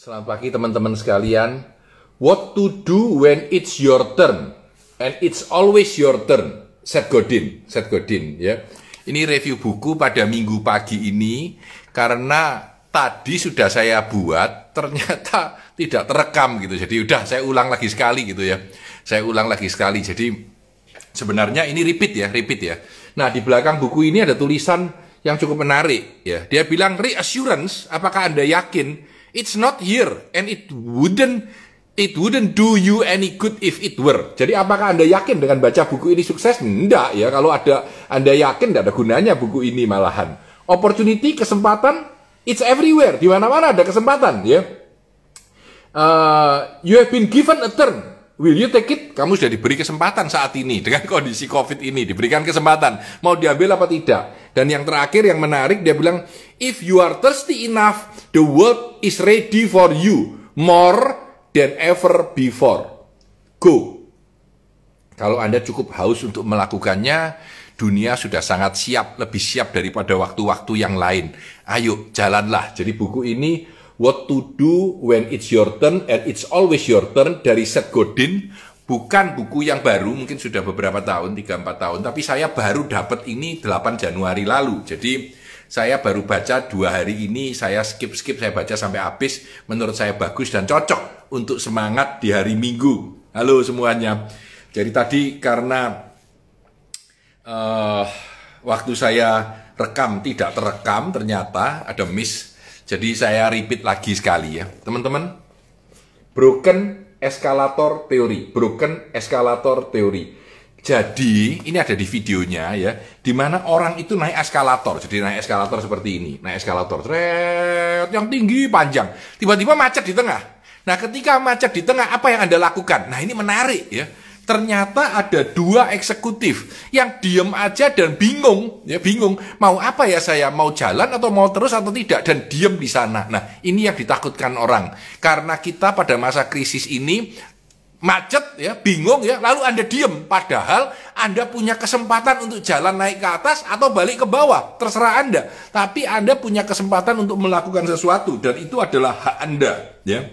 Selamat pagi teman-teman sekalian. What to do when it's your turn and it's always your turn. Seth Godin, Seth Godin ya. Ini review buku pada minggu pagi ini karena tadi sudah saya buat ternyata tidak terekam gitu. Jadi udah saya ulang lagi sekali gitu ya. Saya ulang lagi sekali. Jadi sebenarnya ini repeat ya, repeat ya. Nah, di belakang buku ini ada tulisan yang cukup menarik ya. Dia bilang reassurance, apakah Anda yakin it's not here and it wouldn't it wouldn't do you any good if it were. Jadi apakah Anda yakin dengan baca buku ini sukses? Enggak ya. Kalau ada Anda yakin tidak ada gunanya buku ini malahan. Opportunity, kesempatan, it's everywhere. Di mana-mana ada kesempatan ya. Uh, you have been given a turn. Will you take it? Kamu sudah diberi kesempatan saat ini dengan kondisi COVID ini, diberikan kesempatan. Mau diambil apa tidak? Dan yang terakhir yang menarik dia bilang, if you are thirsty enough, the world is ready for you more than ever before. Go. Kalau Anda cukup haus untuk melakukannya, dunia sudah sangat siap, lebih siap daripada waktu-waktu yang lain. Ayo, jalanlah. Jadi buku ini What to do when it's your turn and it's always your turn dari Seth Godin bukan buku yang baru, mungkin sudah beberapa tahun, 3-4 tahun, tapi saya baru dapat ini 8 Januari lalu. Jadi saya baru baca dua hari ini, saya skip-skip, saya baca sampai habis, menurut saya bagus dan cocok untuk semangat di hari Minggu. Halo semuanya. Jadi tadi karena uh, waktu saya rekam tidak terekam, ternyata ada miss jadi saya repeat lagi sekali ya. Teman-teman, broken escalator teori, broken escalator teori. Jadi, ini ada di videonya ya, di mana orang itu naik eskalator. Jadi naik eskalator seperti ini, naik eskalator, tret, yang tinggi, panjang. Tiba-tiba macet di tengah. Nah, ketika macet di tengah, apa yang Anda lakukan? Nah, ini menarik ya ternyata ada dua eksekutif yang diem aja dan bingung, ya bingung. Mau apa ya saya? Mau jalan atau mau terus atau tidak? Dan diem di sana. Nah ini yang ditakutkan orang. Karena kita pada masa krisis ini macet ya bingung ya. Lalu anda diem. Padahal anda punya kesempatan untuk jalan naik ke atas atau balik ke bawah. Terserah anda. Tapi anda punya kesempatan untuk melakukan sesuatu. Dan itu adalah hak anda ya.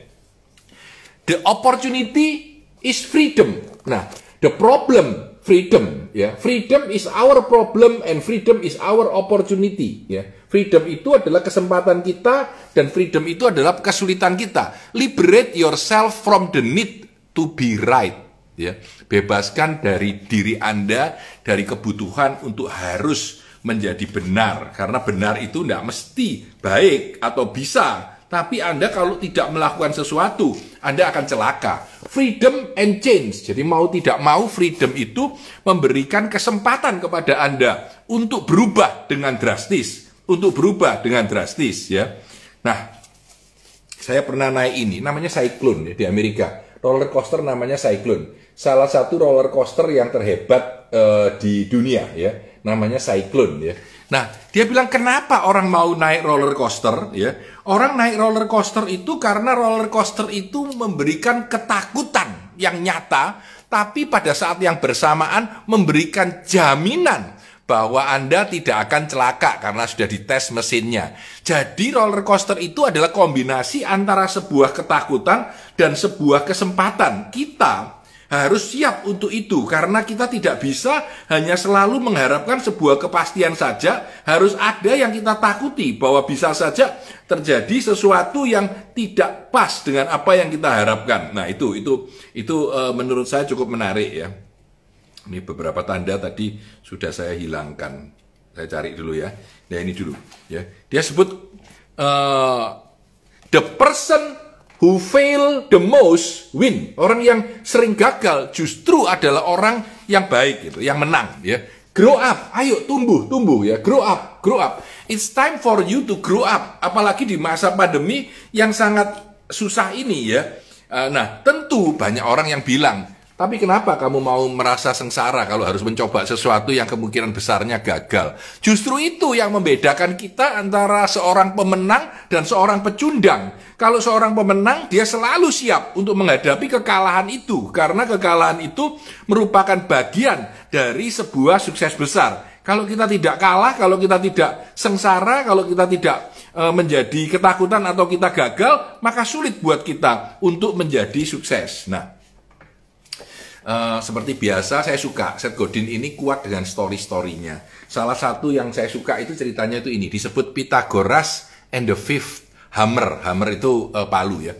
The opportunity is freedom Nah, the problem freedom ya. Freedom is our problem and freedom is our opportunity ya. Freedom itu adalah kesempatan kita dan freedom itu adalah kesulitan kita. Liberate yourself from the need to be right ya. Bebaskan dari diri Anda dari kebutuhan untuk harus menjadi benar karena benar itu tidak mesti baik atau bisa tapi Anda kalau tidak melakukan sesuatu, Anda akan celaka. Freedom and change. Jadi mau tidak mau freedom itu memberikan kesempatan kepada Anda untuk berubah dengan drastis. Untuk berubah dengan drastis ya. Nah, saya pernah naik ini, namanya Cyclone ya, di Amerika. Roller coaster namanya Cyclone. Salah satu roller coaster yang terhebat uh, di dunia ya, namanya Cyclone ya. Nah, dia bilang kenapa orang mau naik roller coaster ya? Orang naik roller coaster itu karena roller coaster itu memberikan ketakutan yang nyata, tapi pada saat yang bersamaan memberikan jaminan bahwa Anda tidak akan celaka karena sudah dites mesinnya. Jadi roller coaster itu adalah kombinasi antara sebuah ketakutan dan sebuah kesempatan. Kita harus siap untuk itu karena kita tidak bisa hanya selalu mengharapkan sebuah kepastian saja. Harus ada yang kita takuti bahwa bisa saja terjadi sesuatu yang tidak pas dengan apa yang kita harapkan. Nah itu itu itu e, menurut saya cukup menarik ya. Ini beberapa tanda tadi sudah saya hilangkan. Saya cari dulu ya. Nah ini dulu ya. Dia sebut uh, the person who fail the most win. Orang yang sering gagal justru adalah orang yang baik gitu, yang menang ya. Grow up, ayo tumbuh, tumbuh ya. Grow up, grow up. It's time for you to grow up. Apalagi di masa pandemi yang sangat susah ini ya. Eh, nah, tentu banyak orang yang bilang, tapi kenapa kamu mau merasa sengsara kalau harus mencoba sesuatu yang kemungkinan besarnya gagal? Justru itu yang membedakan kita antara seorang pemenang dan seorang pecundang. Kalau seorang pemenang, dia selalu siap untuk menghadapi kekalahan itu. Karena kekalahan itu merupakan bagian dari sebuah sukses besar. Kalau kita tidak kalah, kalau kita tidak sengsara, kalau kita tidak e, menjadi ketakutan atau kita gagal, maka sulit buat kita untuk menjadi sukses. Nah, e, seperti biasa saya suka Seth Godin ini kuat dengan story-storynya. Salah satu yang saya suka itu ceritanya itu ini disebut Pythagoras and the Fifth Hammer. Hammer itu e, palu ya.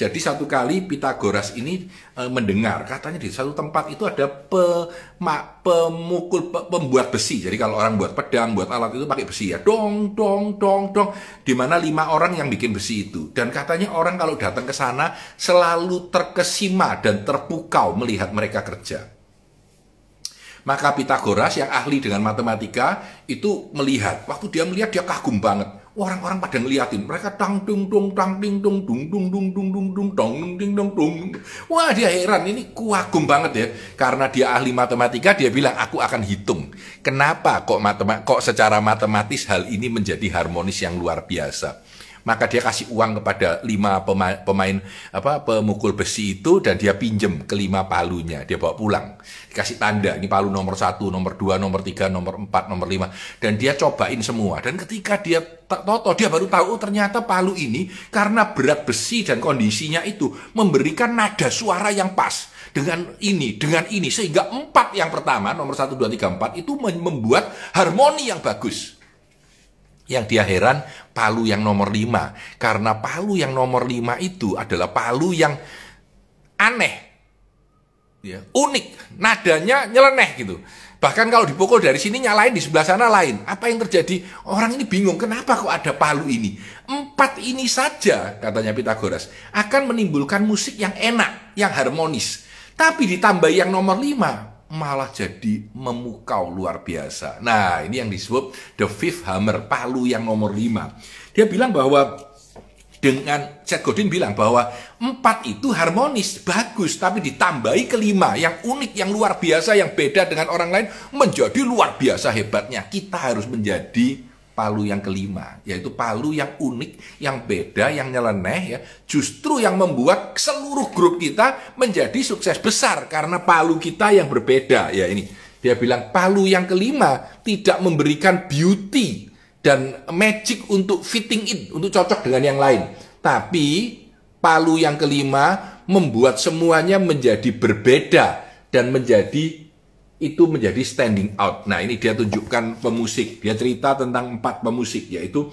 Jadi satu kali Pitagoras ini e, mendengar katanya di satu tempat itu ada pe, ma, pemukul pe, pembuat besi. Jadi kalau orang buat pedang, buat alat itu pakai besi ya. Dong dong dong dong di mana lima orang yang bikin besi itu. Dan katanya orang kalau datang ke sana selalu terkesima dan terpukau melihat mereka kerja. Maka Pitagoras yang ahli dengan matematika itu melihat. Waktu dia melihat dia kagum banget orang-orang pada ngeliatin mereka tang dung dung tang ding dung dung dung dung dung dung dung dong ding dong dung. Wah dia heran ini kuagum banget ya. Karena dia ahli matematika dia bilang aku akan hitung. Kenapa kok matemat kok secara matematis hal ini menjadi harmonis yang luar biasa maka dia kasih uang kepada lima pemain, pemain apa pemukul besi itu dan dia pinjem kelima palunya. Dia bawa pulang. Dikasih tanda ini palu nomor satu nomor dua nomor tiga nomor empat nomor lima. Dan dia cobain semua. Dan ketika dia toto dia baru tahu oh, ternyata palu ini karena berat besi dan kondisinya itu memberikan nada suara yang pas dengan ini, dengan ini, sehingga empat yang pertama, nomor satu, dua, tiga, empat, itu membuat harmoni yang bagus. Yang dia heran, palu yang nomor 5. Karena palu yang nomor 5 itu adalah palu yang aneh. Ya, unik, nadanya nyeleneh gitu. Bahkan kalau dipukul dari sini nyalain di sebelah sana lain. Apa yang terjadi? Orang ini bingung, kenapa kok ada palu ini? Empat ini saja, katanya Pitagoras, akan menimbulkan musik yang enak, yang harmonis. Tapi ditambah yang nomor lima, malah jadi memukau luar biasa. Nah, ini yang disebut the fifth hammer, palu yang nomor lima. Dia bilang bahwa dengan Seth Godin bilang bahwa empat itu harmonis, bagus, tapi ditambahi kelima yang unik, yang luar biasa, yang beda dengan orang lain menjadi luar biasa hebatnya. Kita harus menjadi palu yang kelima, yaitu palu yang unik, yang beda, yang nyeleneh ya, justru yang membuat seluruh grup kita menjadi sukses besar karena palu kita yang berbeda ya ini. Dia bilang palu yang kelima tidak memberikan beauty dan magic untuk fitting in, untuk cocok dengan yang lain. Tapi palu yang kelima membuat semuanya menjadi berbeda dan menjadi itu menjadi standing out. Nah ini dia tunjukkan pemusik. Dia cerita tentang empat pemusik yaitu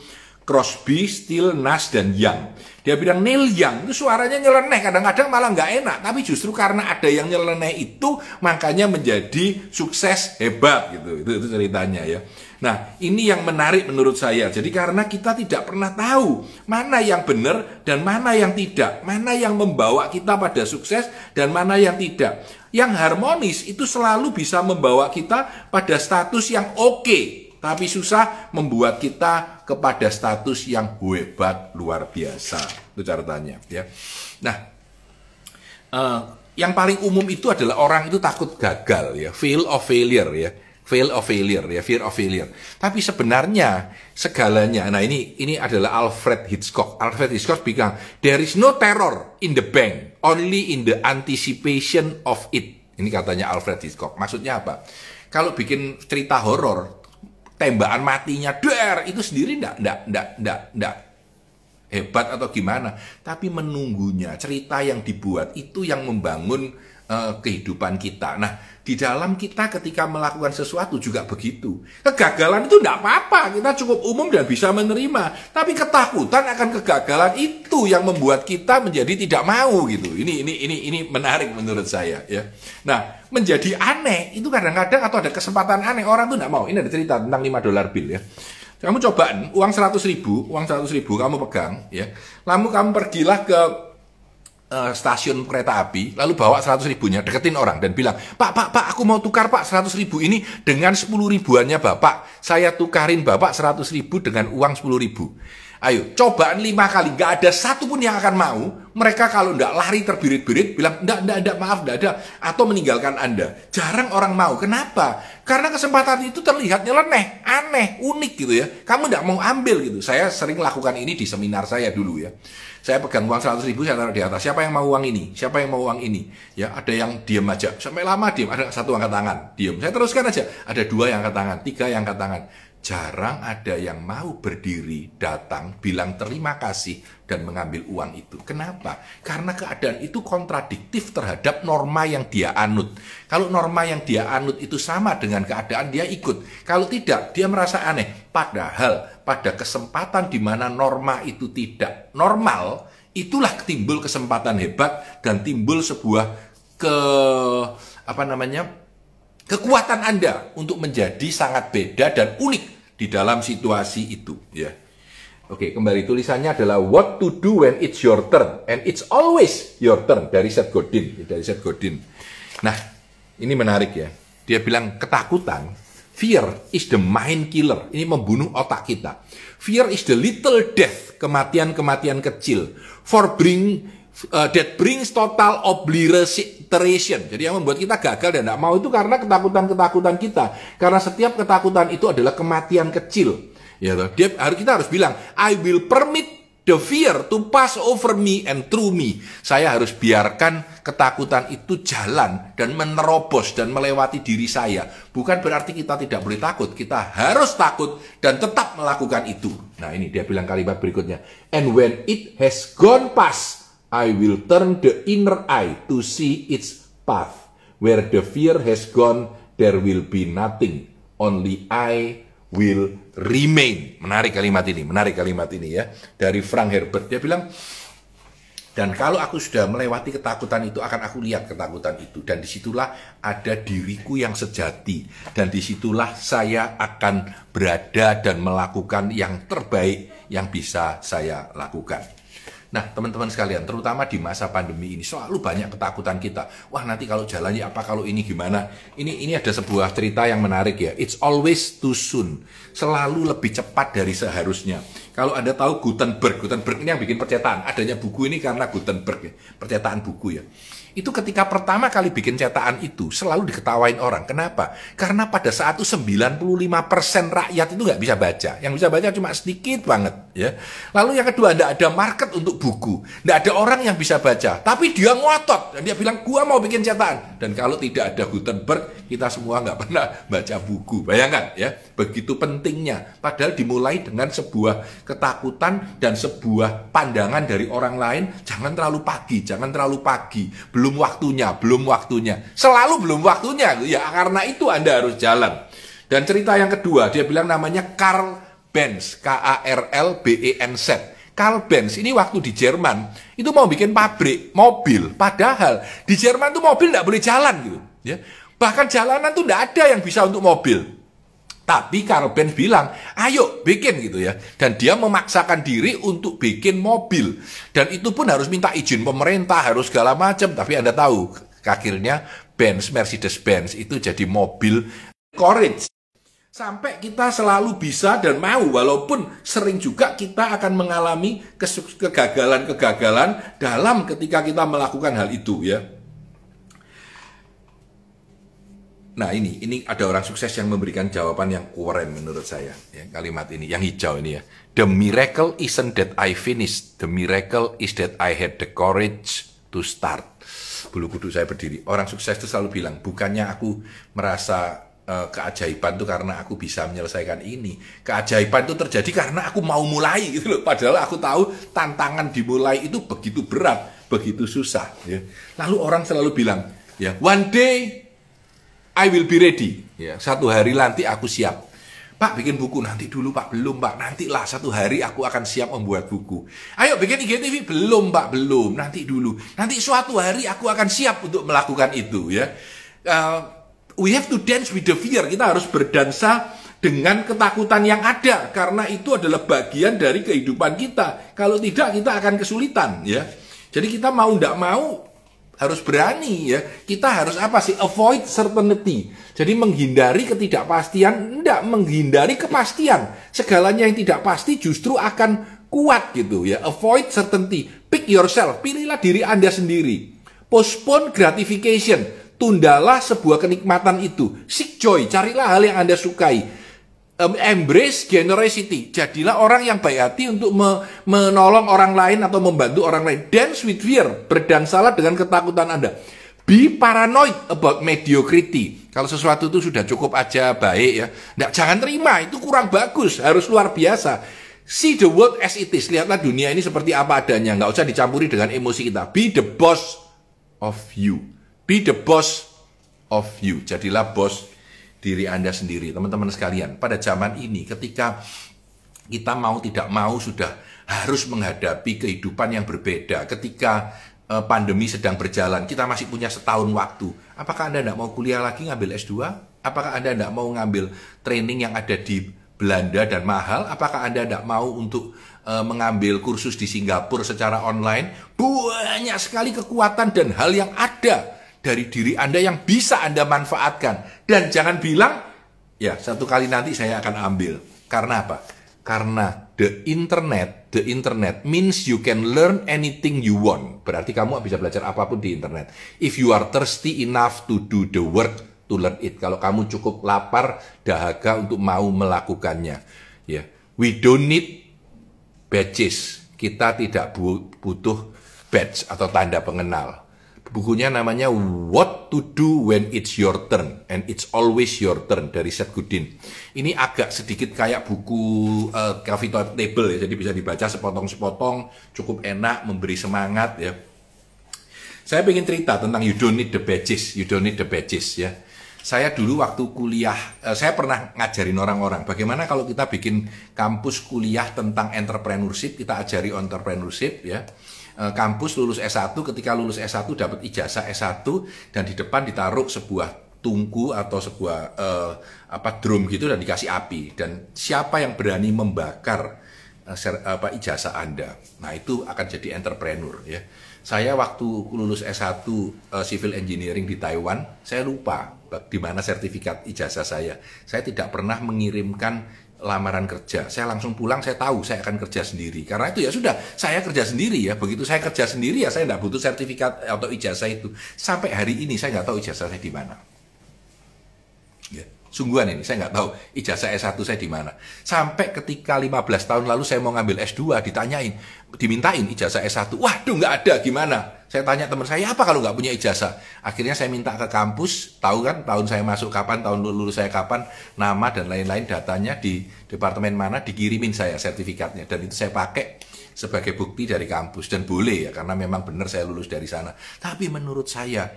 Crosby, Steele, Nash, dan Young. Dia bilang Neil Young itu suaranya nyeleneh, kadang-kadang malah nggak enak. Tapi justru karena ada yang nyeleneh itu, makanya menjadi sukses hebat gitu. Itu, itu ceritanya ya. Nah ini yang menarik menurut saya. Jadi karena kita tidak pernah tahu mana yang benar dan mana yang tidak. Mana yang membawa kita pada sukses dan mana yang tidak yang harmonis itu selalu bisa membawa kita pada status yang oke, okay, tapi susah membuat kita kepada status yang hebat luar biasa. Itu catatannya ya. Nah, uh, yang paling umum itu adalah orang itu takut gagal ya, feel of failure ya. Fail of failure ya, fear of failure. Tapi sebenarnya segalanya, nah ini ini adalah Alfred Hitchcock. Alfred Hitchcock bilang, there is no terror in the bank, only in the anticipation of it. Ini katanya Alfred Hitchcock. Maksudnya apa? Kalau bikin cerita horor, tembakan matinya der itu sendiri ndak ndak ndak ndak ndak hebat atau gimana, tapi menunggunya cerita yang dibuat itu yang membangun uh, kehidupan kita. Nah, di dalam kita ketika melakukan sesuatu juga begitu. Kegagalan itu tidak apa-apa, kita cukup umum dan bisa menerima. Tapi ketakutan akan kegagalan itu yang membuat kita menjadi tidak mau gitu. Ini ini ini ini menarik menurut saya ya. Nah, menjadi aneh itu kadang-kadang atau ada kesempatan aneh orang tuh tidak mau. Ini ada cerita tentang 5 dolar bill ya. Kamu coba uang 100 ribu, uang 100 ribu kamu pegang ya. Lalu kamu pergilah ke uh, stasiun kereta api, lalu bawa 100 ribunya, deketin orang dan bilang, Pak, Pak, Pak, aku mau tukar Pak 100 ribu ini dengan 10 ribuannya Bapak. Saya tukarin Bapak 100 ribu dengan uang 10 ribu. Ayo, cobaan lima kali, nggak ada satupun yang akan mau. Mereka kalau nggak lari terbirit-birit, bilang, nggak, nggak, nggak, maaf, nggak ada. Atau meninggalkan Anda. Jarang orang mau. Kenapa? Karena kesempatan itu terlihat nyeleneh, aneh, unik gitu ya. Kamu nggak mau ambil gitu. Saya sering lakukan ini di seminar saya dulu ya. Saya pegang uang 100 ribu, saya taruh di atas. Siapa yang mau uang ini? Siapa yang mau uang ini? Ya, ada yang diam aja. Sampai lama diam. Ada satu angkat tangan, diam. Saya teruskan aja. Ada dua yang angkat tangan, tiga yang angkat tangan. Jarang ada yang mau berdiri, datang, bilang terima kasih, dan mengambil uang itu. Kenapa? Karena keadaan itu kontradiktif terhadap norma yang dia anut. Kalau norma yang dia anut itu sama dengan keadaan, dia ikut. Kalau tidak, dia merasa aneh. Padahal pada kesempatan di mana norma itu tidak normal, itulah timbul kesempatan hebat dan timbul sebuah ke apa namanya kekuatan Anda untuk menjadi sangat beda dan unik di dalam situasi itu ya. Oke, kembali tulisannya adalah what to do when it's your turn and it's always your turn dari Seth Godin, dari Seth Godin. Nah, ini menarik ya. Dia bilang ketakutan, fear is the mind killer. Ini membunuh otak kita. Fear is the little death, kematian-kematian kecil. For bring uh, that brings total obliteration. Jadi yang membuat kita gagal dan tidak mau itu karena ketakutan-ketakutan kita. Karena setiap ketakutan itu adalah kematian kecil. Ya, dia harus kita harus bilang, I will permit the fear to pass over me and through me. Saya harus biarkan ketakutan itu jalan dan menerobos dan melewati diri saya. Bukan berarti kita tidak boleh takut, kita harus takut dan tetap melakukan itu. Nah, ini dia bilang kalimat berikutnya. And when it has gone past, I will turn the inner eye to see its path. Where the fear has gone, there will be nothing. Only I will remain. Menarik kalimat ini, menarik kalimat ini ya. Dari Frank Herbert. Dia bilang, dan kalau aku sudah melewati ketakutan itu, akan aku lihat ketakutan itu. Dan di situlah ada diriku yang sejati. Dan di situlah saya akan berada dan melakukan yang terbaik yang bisa saya lakukan. Nah, teman-teman sekalian, terutama di masa pandemi ini selalu banyak ketakutan kita. Wah, nanti kalau jalannya apa, kalau ini gimana? Ini ini ada sebuah cerita yang menarik ya. It's always too soon. Selalu lebih cepat dari seharusnya. Kalau Anda tahu Gutenberg, Gutenberg ini yang bikin percetakan. Adanya buku ini karena Gutenberg ya, percetakan buku ya itu ketika pertama kali bikin cetakan itu selalu diketawain orang. Kenapa? Karena pada saat itu 95% rakyat itu nggak bisa baca. Yang bisa baca cuma sedikit banget. ya. Lalu yang kedua, tidak ada market untuk buku. Tidak ada orang yang bisa baca. Tapi dia ngotot. Dan dia bilang, gua mau bikin cetakan. Dan kalau tidak ada Gutenberg, kita semua nggak pernah baca buku. Bayangkan ya, begitu pentingnya. Padahal dimulai dengan sebuah ketakutan dan sebuah pandangan dari orang lain. Jangan terlalu pagi, jangan terlalu pagi. Belum belum waktunya, belum waktunya. Selalu belum waktunya. Ya karena itu Anda harus jalan. Dan cerita yang kedua, dia bilang namanya Karl Benz, K A R L B E N Z. Karl Benz ini waktu di Jerman itu mau bikin pabrik mobil, padahal di Jerman tuh mobil tidak boleh jalan gitu, ya. Bahkan jalanan tuh tidak ada yang bisa untuk mobil. Tapi Karl Benz bilang, ayo bikin gitu ya. Dan dia memaksakan diri untuk bikin mobil. Dan itu pun harus minta izin pemerintah, harus segala macam. Tapi Anda tahu, akhirnya Benz, Mercedes-Benz itu jadi mobil courage. Sampai kita selalu bisa dan mau, walaupun sering juga kita akan mengalami kegagalan-kegagalan dalam ketika kita melakukan hal itu ya. Nah ini, ini ada orang sukses yang memberikan jawaban yang keren menurut saya. Ya, kalimat ini, yang hijau ini ya. The miracle isn't that I finished. The miracle is that I had the courage to start. Bulu kuduk saya berdiri. Orang sukses itu selalu bilang, bukannya aku merasa uh, keajaiban itu karena aku bisa menyelesaikan ini. Keajaiban itu terjadi karena aku mau mulai gitu loh. Padahal aku tahu tantangan dimulai itu begitu berat, begitu susah. Ya. Lalu orang selalu bilang, ya one day I will be ready. Ya, satu hari nanti aku siap. Pak bikin buku nanti dulu Pak belum Pak nantilah satu hari aku akan siap membuat buku. Ayo bikin IGTV belum Pak belum nanti dulu nanti suatu hari aku akan siap untuk melakukan itu ya. Uh, we have to dance with the fear kita harus berdansa dengan ketakutan yang ada karena itu adalah bagian dari kehidupan kita. Kalau tidak kita akan kesulitan ya. Jadi kita mau tidak mau harus berani ya. Kita harus apa sih? Avoid certainty. Jadi menghindari ketidakpastian, tidak menghindari kepastian. Segalanya yang tidak pasti justru akan kuat gitu ya. Avoid certainty. Pick yourself. Pilihlah diri Anda sendiri. Postpone gratification. Tundalah sebuah kenikmatan itu. Seek joy. Carilah hal yang Anda sukai um, embrace generosity. Jadilah orang yang baik hati untuk me menolong orang lain atau membantu orang lain. Dance with fear. Berdansalah dengan ketakutan Anda. Be paranoid about mediocrity. Kalau sesuatu itu sudah cukup aja baik ya, nggak jangan terima itu kurang bagus, harus luar biasa. See the world as it is. Lihatlah dunia ini seperti apa adanya, nggak usah dicampuri dengan emosi kita. Be the boss of you. Be the boss of you. Jadilah bos diri Anda sendiri, teman-teman sekalian. Pada zaman ini ketika kita mau tidak mau sudah harus menghadapi kehidupan yang berbeda. Ketika Eh, pandemi sedang berjalan, kita masih punya setahun waktu. Apakah Anda tidak mau kuliah lagi ngambil S2? Apakah Anda tidak mau ngambil training yang ada di Belanda dan mahal? Apakah Anda tidak mau untuk uh, mengambil kursus di Singapura secara online? Banyak sekali kekuatan dan hal yang ada dari diri Anda yang bisa Anda manfaatkan. Dan jangan bilang, ya satu kali nanti saya akan ambil. Karena apa? Karena the internet, the internet means you can learn anything you want. Berarti kamu bisa belajar apa pun di internet. If you are thirsty enough to do the work to learn it. Kalau kamu cukup lapar, dahaga untuk mau melakukannya. Ya, yeah. we don't need badges. Kita tidak butuh badge atau tanda pengenal. Bukunya namanya What to Do When It's Your Turn and It's Always Your Turn dari Seth Godin. Ini agak sedikit kayak buku uh, coffee table ya, jadi bisa dibaca sepotong-sepotong, cukup enak, memberi semangat ya. Saya ingin cerita tentang You Don't Need the Badges, You Don't Need the Badges ya. Saya dulu waktu kuliah, uh, saya pernah ngajarin orang-orang bagaimana kalau kita bikin kampus kuliah tentang entrepreneurship, kita ajari entrepreneurship ya Eh, kampus lulus S1 ketika lulus S1 dapat ijazah S1 dan di depan ditaruh sebuah tungku atau sebuah uh, apa drum gitu dan dikasih api dan siapa yang berani membakar ser, apa ijazah Anda. Nah, itu akan jadi entrepreneur ya. Saya waktu lulus S1 uh, civil engineering di Taiwan, saya lupa di mana sertifikat ijazah saya. Saya tidak pernah mengirimkan lamaran kerja. Saya langsung pulang, saya tahu saya akan kerja sendiri. Karena itu ya sudah, saya kerja sendiri ya. Begitu saya kerja sendiri ya saya tidak butuh sertifikat atau ijazah itu. Sampai hari ini saya nggak tahu ijazah saya di mana. Sungguhan ini, saya nggak tahu ijazah S1 saya di mana. Sampai ketika 15 tahun lalu saya mau ngambil S2, ditanyain, dimintain ijazah S1. Waduh, nggak ada, gimana? Saya tanya teman saya, apa kalau nggak punya ijazah? Akhirnya saya minta ke kampus, tahu kan tahun saya masuk kapan, tahun lulus saya kapan, nama dan lain-lain datanya di departemen mana, dikirimin saya sertifikatnya. Dan itu saya pakai sebagai bukti dari kampus. Dan boleh ya, karena memang benar saya lulus dari sana. Tapi menurut saya,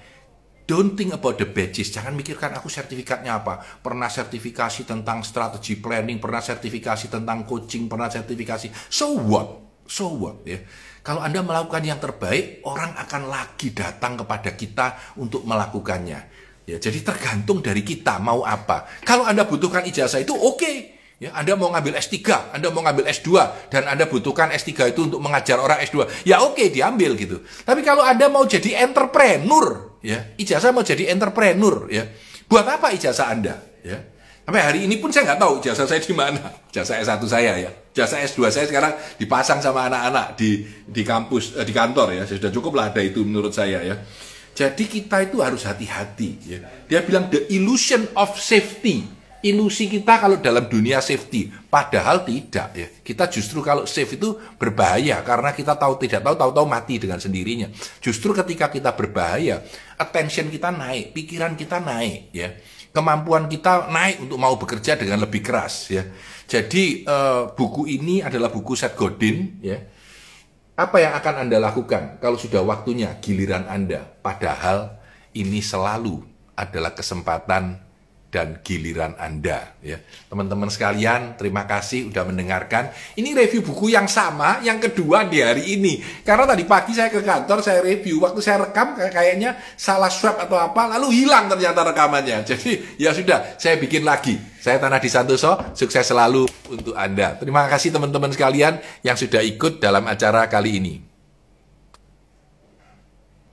Don't think about the badges. Jangan mikirkan aku sertifikatnya apa. Pernah sertifikasi tentang strategi planning, pernah sertifikasi tentang coaching, pernah sertifikasi. So what? So what? Ya. Kalau Anda melakukan yang terbaik, orang akan lagi datang kepada kita untuk melakukannya. Ya, jadi tergantung dari kita mau apa. Kalau Anda butuhkan ijazah itu oke. Okay. Ya, Anda mau ngambil S3, Anda mau ngambil S2, dan Anda butuhkan S3 itu untuk mengajar orang S2, ya oke okay, diambil gitu. Tapi kalau Anda mau jadi entrepreneur, ya ijazah mau jadi entrepreneur, ya buat apa ijazah Anda? Ya, Sampai hari ini pun saya nggak tahu jasa saya di mana. Jasa S1 saya ya. Jasa S2 saya sekarang dipasang sama anak-anak di di kampus eh, di kantor ya. Sudah cukup lah ada itu menurut saya ya. Jadi kita itu harus hati-hati ya. Dia bilang the illusion of safety. Ilusi kita kalau dalam dunia safety, padahal tidak ya. Kita justru kalau safe itu berbahaya karena kita tahu tidak tahu tahu-tahu mati dengan sendirinya. Justru ketika kita berbahaya, attention kita naik, pikiran kita naik ya kemampuan kita naik untuk mau bekerja dengan lebih keras ya. Jadi uh, buku ini adalah buku Seth Godin ya. Apa yang akan Anda lakukan kalau sudah waktunya giliran Anda? Padahal ini selalu adalah kesempatan dan giliran Anda ya. Teman-teman sekalian, terima kasih sudah mendengarkan. Ini review buku yang sama yang kedua di hari ini. Karena tadi pagi saya ke kantor, saya review, waktu saya rekam kayaknya salah swab atau apa, lalu hilang ternyata rekamannya. Jadi ya sudah, saya bikin lagi. Saya Tanah di Santoso, sukses selalu untuk Anda. Terima kasih teman-teman sekalian yang sudah ikut dalam acara kali ini.